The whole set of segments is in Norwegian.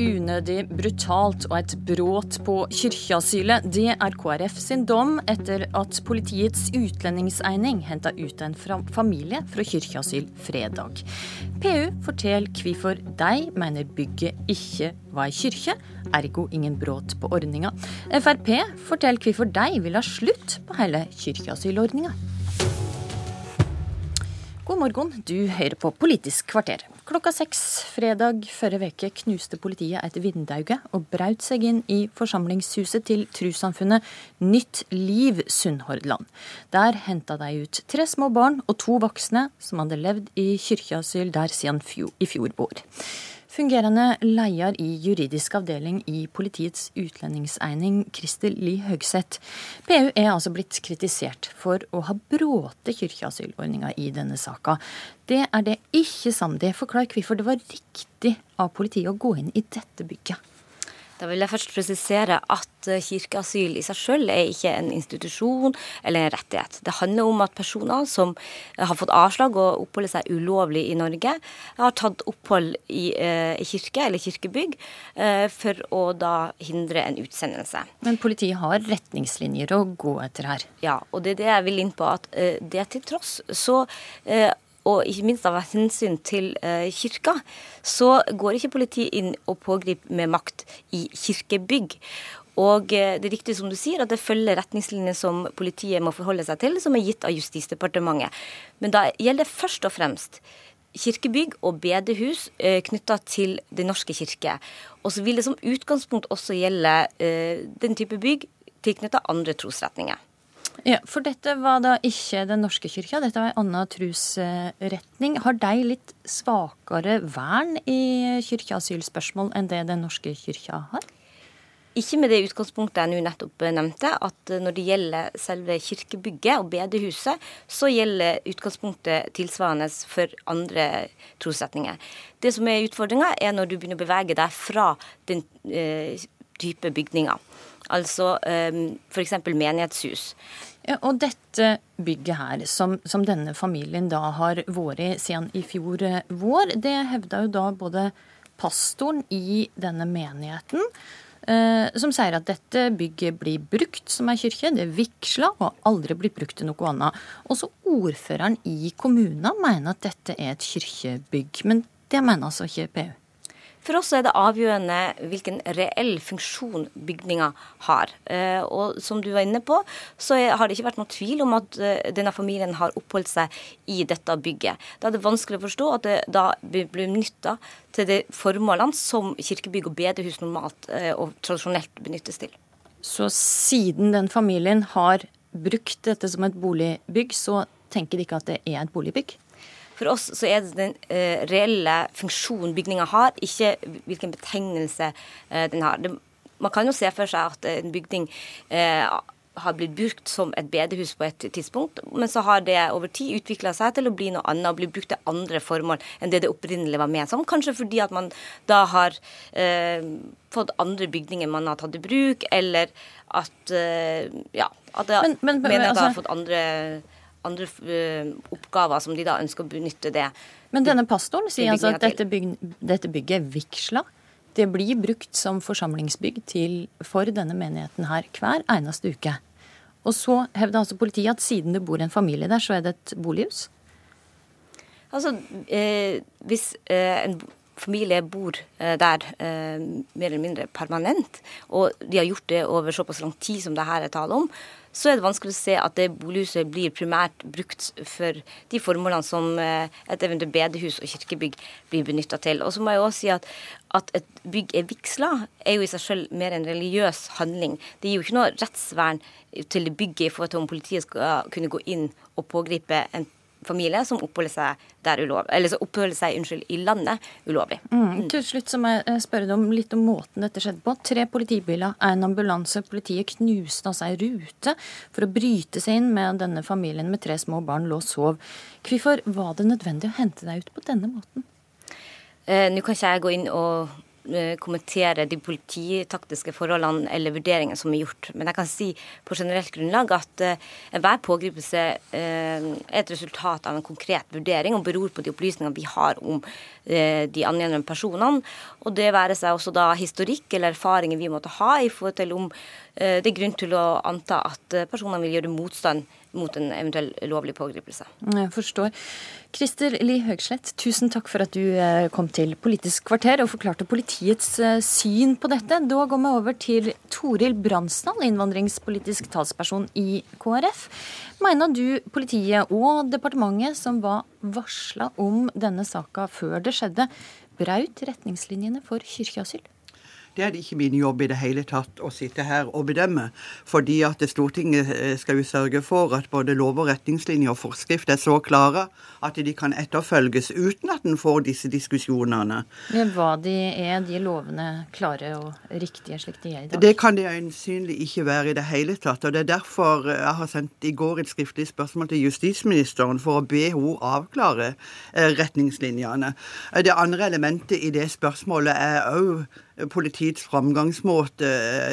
unødig, brutalt og et brudd på kirkeasylet. Det er KrF sin dom etter at politiets utlendingseining henta ut en familie fra kirkeasyl fredag. PU forteller hvorfor de mener bygget ikke var ei kirke, ergo ingen brudd på ordninga. Frp forteller hvorfor de vil ha slutt på hele kirkeasylordninga. God morgen, du hører på Politisk kvarter. Klokka seks fredag forrige uke knuste politiet et vindauge og brøt seg inn i forsamlingshuset til trossamfunnet Nytt Liv Sunnhordland. Der henta de ut tre små barn og to voksne som hadde levd i kirkeasyl der siden i fjor vår. Fungerende leder i juridisk avdeling i Politiets utlendingseining, Kristel Li Høgseth. PU er altså blitt kritisert for å ha bråte kirkeasylordninga i denne saka. Det er det ikke Sandi. Forklar hvorfor det var riktig av politiet å gå inn i dette bygget. Da vil jeg først presisere at eh, kirkeasyl i seg selv er ikke en institusjon eller en rettighet. Det handler om at personer som har fått avslag og oppholder seg ulovlig i Norge, har tatt opphold i, eh, i kirke eller kirkebygg eh, for å da hindre en utsendelse. Men politiet har retningslinjer å gå etter her? Ja, og det er det jeg vil inn på. At det til tross så og ikke minst av hensyn til eh, kirka, så går ikke politiet inn og pågriper med makt i kirkebygg. Og eh, det er riktig som du sier, at det følger retningslinjer som politiet må forholde seg til, som er gitt av Justisdepartementet. Men da gjelder det først og fremst kirkebygg og bedehus eh, knytta til Den norske kirke. Og så vil det som utgangspunkt også gjelde den type bygg tilknytta andre trosretninger. Ja, For dette var da ikke Den norske kirka, dette var en annen trosretning. Har de litt svakere vern i kirkeasylspørsmål enn det Den norske kirka har? Ikke med det utgangspunktet jeg nå nettopp nevnte, at når det gjelder selve kirkebygget og bedehuset, så gjelder utgangspunktet tilsvarende for andre trosretninger. Det som er utfordringa, er når du begynner å bevege deg fra den eh, type bygninger. Altså eh, f.eks. menighetshus. Og dette bygget her, som, som, denne familien da har vært i siden i fjor eh, vår, det hevda jo da både pastoren i denne menigheten, eh, som sier at dette bygget blir brukt som ei kirke, det er vigsla og aldri blitt brukt til noe annet. Også ordføreren i kommunen mener at dette er et kirkebygg, men det mener altså ikke PU. For oss er det avgjørende hvilken reell funksjon bygninga har. Eh, og som du var inne på, så har det ikke vært noen tvil om at eh, denne familien har oppholdt seg i dette bygget. Da er det vanskelig å forstå at det da blir nytta til de formålene som kirkebygg og bedehus normalt eh, og tradisjonelt benyttes til. Så siden den familien har brukt dette som et boligbygg, så tenker de ikke at det er et boligbygg? For oss så er det den uh, reelle funksjonen bygninga har, ikke hvilken betegnelse uh, den har. Det, man kan jo se for seg at en bygning uh, har blitt brukt som et bedehus på et tidspunkt, men så har det over tid utvikla seg til å bli noe annet og bli brukt til andre formål enn det det opprinnelig var ment som. Kanskje fordi at man da har eh, fått andre bygninger man har tatt i bruk, eller at eh, ja, at det, men, men, men, altså, har fått andre andre uh, oppgaver som de da ønsker å benytte det. Men denne pastoren sier altså at dette, byg, dette bygget vigsla. Det blir brukt som forsamlingsbygg til, for denne menigheten her hver eneste uke. Og så hevder altså politiet at siden det bor en familie der, så er det et bolighus? Altså, eh, hvis eh, en familie bor eh, der eh, mer eller mindre permanent, og de har gjort det over såpass lang tid som det her er tale om, så er det vanskelig å se at det bolighuset blir primært brukt for de formålene som eh, et eventuelt bedehus og kirkebygg blir benytta til. Og så må jeg også si at, at et bygg er vigsla, er jo i seg selv mer en religiøs handling. Det gir jo ikke noe rettsvern til det bygget i forhold til om politiet skal kunne gå inn og pågripe en familie som oppholder seg ulov, oppholder seg unnskyld, i landet ulovlig. Mm. mm. Til slutt så må jeg spørre deg om litt om måten dette skjedde på. Tre politibiler, en ambulanse. Politiet knuste altså ei rute for å bryte seg inn med denne familien med tre små barn lå og sov. Hvorfor var det nødvendig å hente deg ut på denne måten? Eh, Nå kan ikke jeg gå inn og eh, kommentere de polititaktiske forholdene eller vurderingene som er gjort. Men jeg kan si på generelt grunnlag at uh, enhver pågripelse uh, er et resultat av en konkret vurdering og beror på de opplysningene vi har om de angjeldende personene. Og det være seg også da historikk eller erfaringer vi måtte ha i forhold til om det er grunn til å anta at personene vil gjøre motstand mot en eventuell lovlig pågripelse. Jeg forstår. Krister Li Høgslett, tusen takk for at du eh, kom til Politisk kvarter og forklarte politiets eh, syn på dette. Da går vi over til Toril Bransdal, innvandringspolitisk talsperson i KrF. Mener du politiet og departementet, som var varsla om denne saka før det skjedde, braut retningslinjene for kirkeasyl? Det er det ikke min jobb i det hele tatt å sitte her og bedømme. Fordi at Stortinget eh, skal jo sørge for at både lov og retningslinjer og forskrift er så klare at de kan etterfølges uten at en får disse diskusjonene. Men hva de er de lovene klare og riktige slik de er i dag? Det kan det øyensynlig ikke være i det hele tatt. og Det er derfor jeg har sendt i går et skriftlig spørsmål til justisministeren for å be henne avklare eh, retningslinjene. Det andre elementet i det spørsmålet er òg politiets framgangsmåte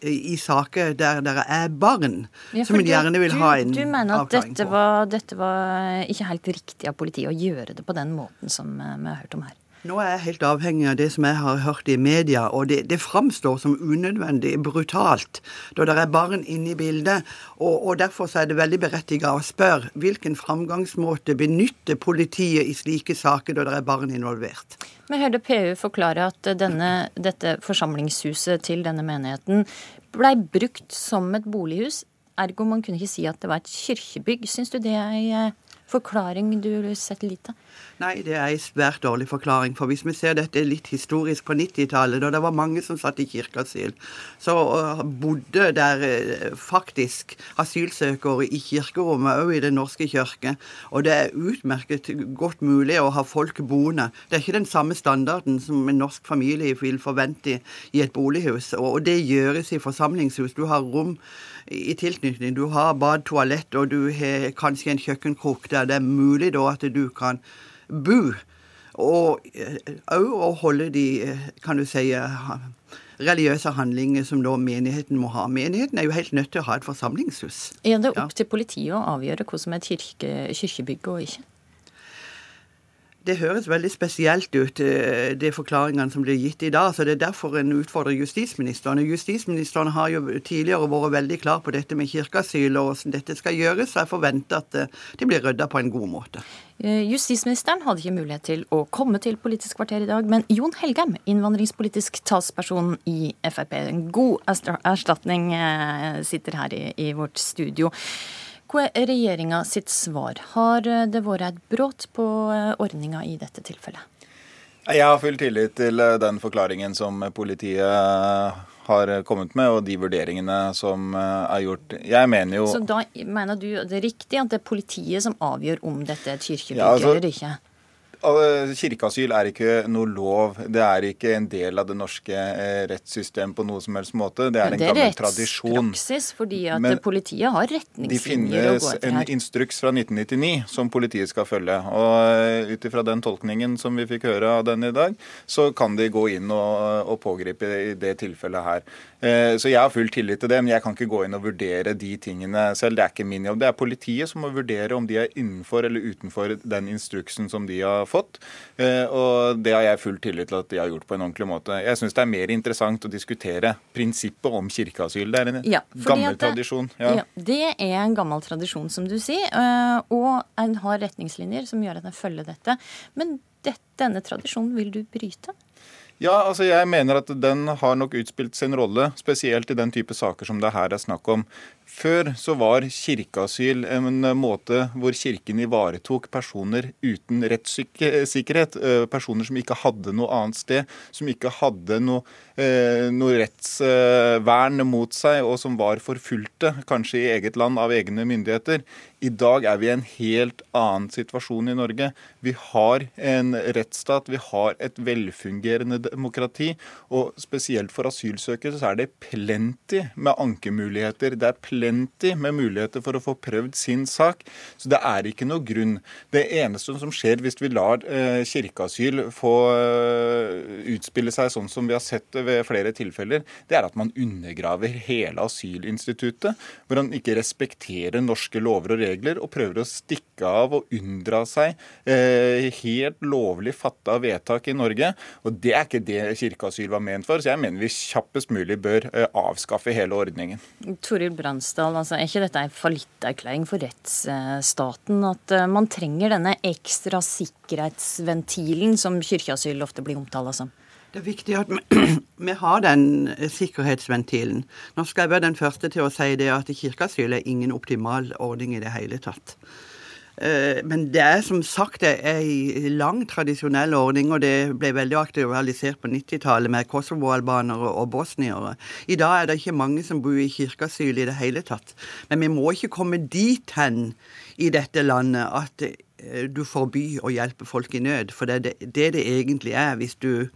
eh, i saker der det er barn, ja, som en gjerne vil ha en avklaring på. Du mener at dette var, dette var, ikke helt riktig av politiet å gjøre det på den måten som eh, vi har hørt om her? Nå er jeg helt avhengig av det som jeg har hørt i media, og det, det framstår som unødvendig brutalt da det er barn inne i bildet. Og, og Derfor er det veldig berettiget å spørre hvilken framgangsmåte benytter politiet i slike saker da det er barn involvert. Vi hørte PU forklare at denne, dette forsamlingshuset til denne menigheten blei brukt som et bolighus. Ergo man kunne ikke si at det var et kirkebygg. Syns du det er en forklaring du setter lit til? Nei, det er en svært dårlig forklaring. For hvis vi ser dette litt historisk på 90-tallet, da det var mange som satt i kirkeasyl, så øh, bodde der øh, faktisk asylsøkere i kirkerommet, òg i Den norske kirke. Og det er utmerket godt mulig å ha folk boende. Det er ikke den samme standarden som en norsk familie vil forvente i et bolighus. Og det gjøres i forsamlingshus. Du har rom i tilknytning. Du har bad, toalett, og du har kanskje en kjøkkenkrok der det er mulig da at du kan bo. Og òg eh, å holde de, eh, kan du si, eh, religiøse handlinger som da menigheten må ha. Menigheten er jo helt nødt til å ha et forsamlingshus. Er det opp ja. til politiet å avgjøre hva som er et kirke, kirkebygg og ikke? Det høres veldig spesielt ut, eh, de forklaringene som blir gitt i dag. så Det er derfor en utfordrer justisministeren. Justisministeren har jo tidligere vært veldig klar på dette med kirkeasyl og hvordan dette skal gjøres. Jeg forventer at eh, det blir rydda på en god måte. Eh, justisministeren hadde ikke mulighet til å komme til Politisk kvarter i dag, men Jon Helgheim, innvandringspolitisk talsperson i Frp, en god erstatning, sitter her i, i vårt studio. Hva er regjeringa sitt svar? Har eh, det vært et brudd på eh, ordninga i dette tilfellet? Jeg har full tillit til eh, den forklaringen som politiet har kommet med, og de vurderingene som er gjort. Jeg mener jo Så da mener du det er riktig at det er politiet som avgjør om dette er et kirkebygg ja, altså, eller ikke? Kirkeasyl er ikke noe lov. Det er ikke en del av det norske eh, rettssystemet på noe som helst måte. Det er en gammel tradisjon. Det er rettspraksis, fordi at Men politiet har retningslinjer å gå etter her. Det finnes en instruks fra 1999 som politiet skal følge. Og eh, ut ifra den tolkningen som vi fikk høre av den i dag, så kan de gå inn og, og pågripe i det tilfellet her. Eh, så jeg har full tillit til det, men jeg kan ikke gå inn og vurdere de tingene selv. Det er ikke min jobb. Det er politiet som må vurdere om de er innenfor eller utenfor den instruksen som de har fått. Eh, og det har jeg full tillit til at de har gjort på en ordentlig måte. Jeg syns det er mer interessant å diskutere prinsippet om kirkeasyl. Det er en ja, gammel det, tradisjon. Ja. ja. Det er en gammel tradisjon, som du sier. Eh, og en har retningslinjer som gjør at en følger dette. Men dette, denne tradisjonen vil du bryte? Ja, altså jeg mener at den har nok utspilt sin rolle, spesielt i den type saker som det her er snakk om. Før så var kirkeasyl en måte hvor kirken ivaretok personer uten rettssikkerhet. Eh, personer som ikke hadde noe annet sted, som ikke hadde noe, eh, noe rettsvern mot seg, og som var forfulgte, kanskje i eget land av egne myndigheter. I dag er vi i en helt annen situasjon i Norge. Vi har en rettsstat, vi har et velfungerende demokrati. Og spesielt for asylsøkere så er det plenty med ankemuligheter. Det er plenty plenty med muligheter for å få prøvd sin sak. Så det er ikke noe grunn. Det eneste som skjer hvis vi lar eh, kirkeasyl få eh, utspille seg sånn som vi har sett det ved flere tilfeller, det er at man undergraver hele asylinstituttet. Hvor han ikke respekterer norske lover og regler og prøver å stikke av og unndra seg eh, helt lovlig fatta vedtak i Norge. Og det er ikke det kirkeasyl var ment for. Så jeg mener vi kjappest mulig bør avskaffe hele ordningen. Toril Bransdal, altså, er ikke dette en fallitterklæring for rettsstaten? At eh, man trenger denne ekstra sikkerhetsventilen som kirkeasyl ofte blir omtalt som? Det er viktig at vi har den sikkerhetsventilen. Nå skal jeg være den første til å si det at kirkeasyl er ingen optimal ordning i det hele tatt. Eh, men det er som sagt en lang, tradisjonell ordning, og det ble veldig aktualisert på 90-tallet med Kosovo-albanere og bosniere. I dag er det ikke mange som bor i kirkeasyl i det hele tatt. Men vi må ikke komme dit hen i dette landet at eh, du forbyr å hjelpe folk i nød. For det er det det egentlig er hvis du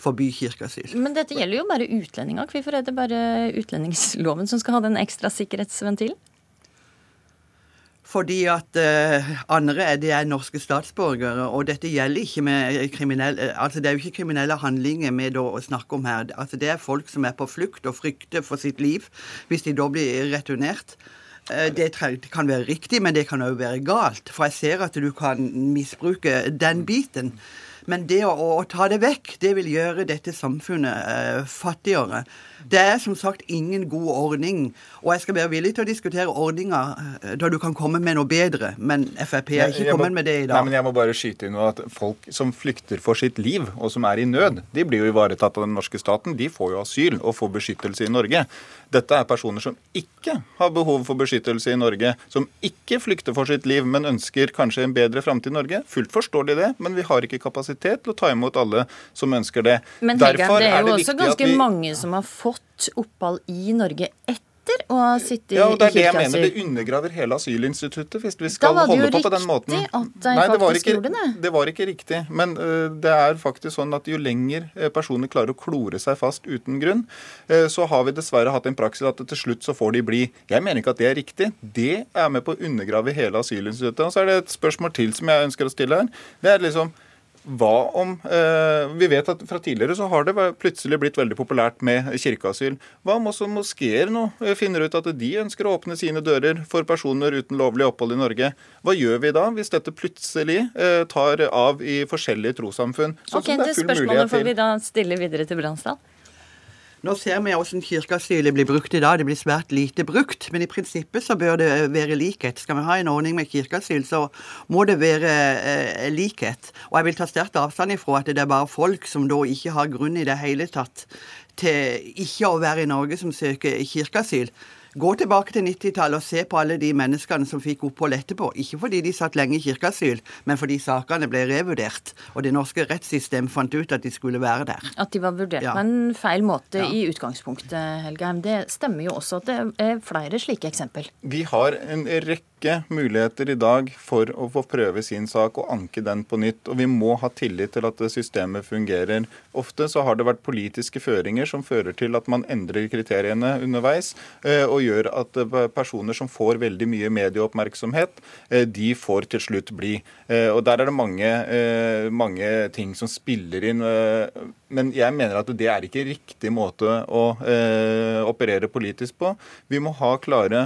forbyr kirkeasyl. Men dette gjelder jo bare utlendinger. Hvorfor er det bare utlendingsloven som skal ha den ekstra sikkerhetsventilen? Fordi at uh, andre er, de er norske statsborgere, og dette gjelder ikke med kriminelle altså Det er jo ikke kriminelle handlinger vi da snakker om her. Altså Det er folk som er på flukt og frykter for sitt liv hvis de da blir returnert. Det, det kan være riktig, men det kan òg være galt. For jeg ser at du kan misbruke den biten. Men det å, å, ta det vekk, det vil gjøre dette samfunnet eh, fattigere. Det er som sagt ingen god ordning. Og jeg skal være villig til å diskutere ordninger eh, da du kan komme med noe bedre. Men Frp er ikke kommet med det i dag. Nei, men jeg må bare skyte inn at Folk som flykter for sitt liv, og som er i nød, de blir jo ivaretatt av den norske staten. De får jo asyl og får beskyttelse i Norge. Dette er personer som ikke har behov for beskyttelse i Norge, som ikke flykter for sitt liv, men ønsker kanskje en bedre framtid i Norge. Fullt forstår de det, men vi har ikke kapasitet til å ta imot alle som ønsker det. Men Helge, det er jo også ganske vi... mange som har fått opphold i Norge etter å ha sittet ja, og det er det jeg mener. Det undergraver hele asylinstituttet hvis vi skal holde på på den måten. Da var det jo riktig at de Nei, det faktisk ikke, gjorde det. Det var ikke riktig. Men uh, det er faktisk sånn at jo lenger uh, personer klarer å klore seg fast uten grunn, uh, så har vi dessverre hatt en praksis at til slutt så får de bli. Jeg mener ikke at det er riktig. Det er med på å undergrave hele asylinstituttet. Og så er det et spørsmål til som jeg ønsker å stille her. Det er liksom hva om eh, Vi vet at fra tidligere så har det plutselig blitt veldig populært med kirkeasyl. Hva om også moskeer nå eh, finner ut at de ønsker å åpne sine dører for personer uten lovlig opphold i Norge? Hva gjør vi da, hvis dette plutselig eh, tar av i forskjellige trossamfunn? Sånn ok, det, det spørsmålet får vi da stille videre til Bransdal. Nå ser vi hvordan kirkeasylet blir brukt i dag. Det blir svært lite brukt. Men i prinsippet så bør det være likhet. Skal vi ha en ordning med kirkeasyl, så må det være eh, likhet. Og jeg vil ta sterkt avstand ifra at det er bare folk som da ikke har grunn i det hele tatt til ikke å være i Norge, som søker kirkeasyl. Gå tilbake til 90-tallet og se på alle de menneskene som fikk opphold etterpå. Ikke fordi de satt lenge i kirkeasyl, men fordi sakene ble revurdert. Og det norske rettssystem fant ut at de skulle være der. At de var vurdert ja. på en feil måte ja. i utgangspunktet, Helgeheim. Det stemmer jo også at det er flere slike eksempel. Vi har en rekke rekke muligheter i dag for å få prøve sin sak og anke den på nytt. Og vi må ha tillit til at systemet fungerer. Ofte så har det vært politiske føringer som fører til at man endrer kriteriene underveis, eh, og gjør at eh, personer som får veldig mye medieoppmerksomhet, eh, de får til slutt bli. Og der er det mange, mange ting som spiller inn. Men jeg mener at det er ikke riktig måte å operere politisk på. Vi må ha klare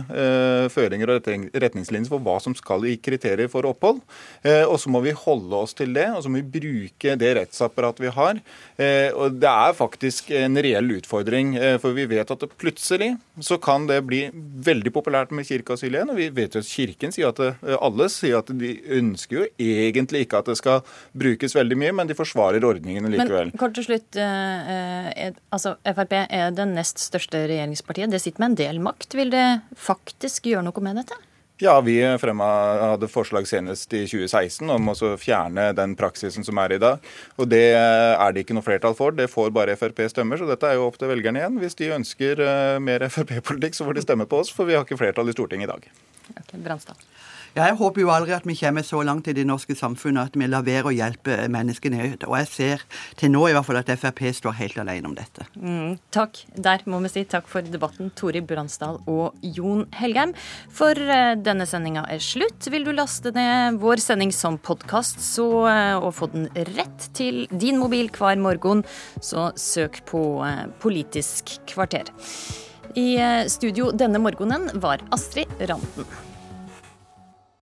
føringer og retningslinjer retningslinjer for hva som skal i kriterier for opphold. Eh, og så må vi holde oss til det, og så må vi bruke det rettsapparatet vi har. Eh, og det er faktisk en reell utfordring, eh, for vi vet at plutselig så kan det bli veldig populært med kirkeasyl igjen. Og vi vet jo at Kirken sier at det, alle sier at de ønsker jo egentlig ikke at det skal brukes veldig mye, men de forsvarer ordningene likevel. Men kort til slutt, eh, altså Frp er det nest største regjeringspartiet. Det sitter med en del makt. Vil det faktisk gjøre noe med dette? Ja, vi fremma, hadde forslag senest i 2016 om å fjerne den praksisen som er i dag. Og Det er det ikke noe flertall for. Det får bare Frp stemmer. Så dette er jo opp til velgerne igjen. Hvis de ønsker eh, mer Frp-politikk, så får de stemme på oss, for vi har ikke flertall i Stortinget i dag. Okay, Bransdal. Ja, jeg håper jo aldri at vi kommer så langt i det norske samfunnet at vi lar være å hjelpe mennesker ned. Og jeg ser til nå i hvert fall at Frp står helt alene om dette. Mm, takk. Der må vi si takk for debatten, Tori Bransdal og Jon Helgheim. For uh, denne sendinga er slutt. Vil du laste ned vår sending som podkast uh, og få den rett til din mobil hver morgen, så søk på uh, Politisk kvarter. I studio denne morgenen var Astrid Randen.